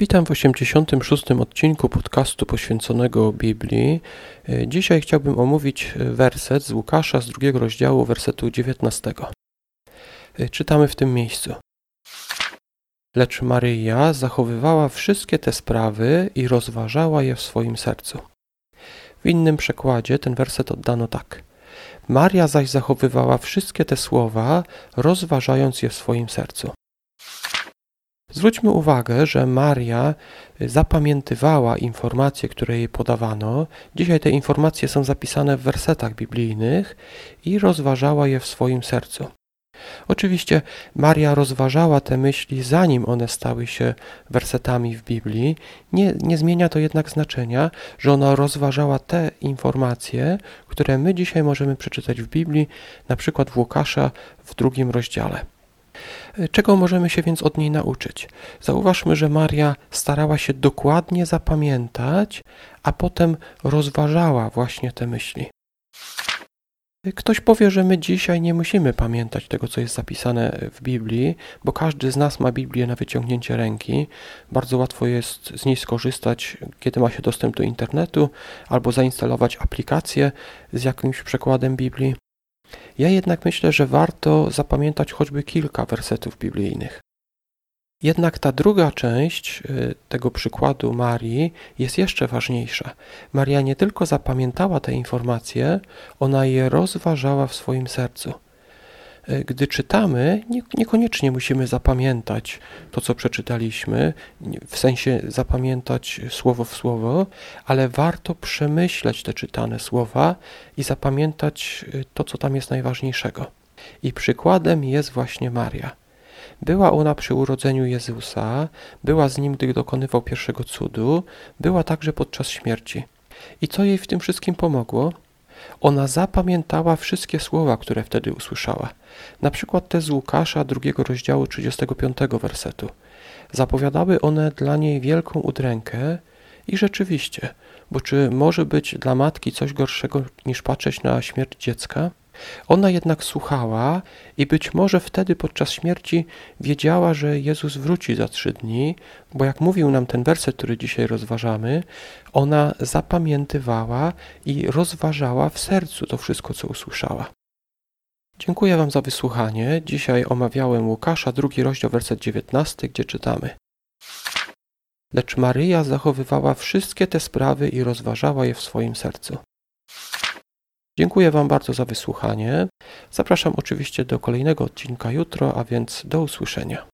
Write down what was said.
Witam w 86. odcinku podcastu poświęconego Biblii. E, Dzisiaj chciałbym omówić e, werset z Łukasza z drugiego rozdziału, wersetu 19. E, Czytamy w tym miejscu. Lecz Maryja zachowywała wszystkie te sprawy i rozważała je w swoim sercu. W innym przekładzie ten werset oddano tak. Maria zaś zachowywała wszystkie te słowa, rozważając je w swoim sercu. Zwróćmy uwagę, że Maria zapamiętywała informacje, które jej podawano. Dzisiaj te informacje są zapisane w wersetach biblijnych i rozważała je w swoim sercu. Oczywiście Maria rozważała te myśli, zanim one stały się wersetami w Biblii. Nie, nie zmienia to jednak znaczenia, że ona rozważała te informacje, które my dzisiaj możemy przeczytać w Biblii, na przykład w Łukasza w drugim rozdziale. Czego możemy się więc od niej nauczyć? Zauważmy, że Maria starała się dokładnie zapamiętać, a potem rozważała właśnie te myśli. Ktoś powie, że my dzisiaj nie musimy pamiętać tego, co jest zapisane w Biblii, bo każdy z nas ma Biblię na wyciągnięcie ręki. Bardzo łatwo jest z niej skorzystać, kiedy ma się dostęp do internetu, albo zainstalować aplikację z jakimś przekładem Biblii. Ja jednak myślę, że warto zapamiętać choćby kilka wersetów biblijnych. Jednak ta druga część y, tego przykładu Marii jest jeszcze ważniejsza. Maria nie tylko zapamiętała te informacje, ona je rozważała w swoim sercu. Y, gdy czytamy, niekoniecznie musimy zapamiętać to, co przeczytaliśmy, w sensie zapamiętać słowo w słowo, ale warto przemyśleć te czytane słowa i zapamiętać y, to, co tam jest najważniejszego. I przykładem jest właśnie Maria. Była ona przy urodzeniu Jezusa, była z nim, gdy dokonywał pierwszego cudu, była także podczas śmierci. I co jej w tym wszystkim pomogło? Ona zapamiętała wszystkie słowa, które wtedy usłyszała. Na przykład te z Łukasza drugiego rozdziału 35 wersetu. Zapowiadały one dla niej wielką udrękę i rzeczywiście, bo czy może być dla matki coś gorszego niż patrzeć na śmierć dziecka? Ona jednak słuchała i być może wtedy podczas śmierci wiedziała, że Jezus wróci za trzy dni, bo jak mówił nam ten werset, który dzisiaj rozważamy, ona zapamiętywała i rozważała w sercu to wszystko, co usłyszała. Dziękuję Wam za wysłuchanie. Dzisiaj omawiałem Łukasza, drugi rozdział, werset 19, gdzie czytamy. Lecz Maryja zachowywała wszystkie te sprawy i rozważała je w swoim sercu. Dziękuję Wam bardzo za wysłuchanie. Zapraszam oczywiście do kolejnego odcinka jutro, a więc do usłyszenia.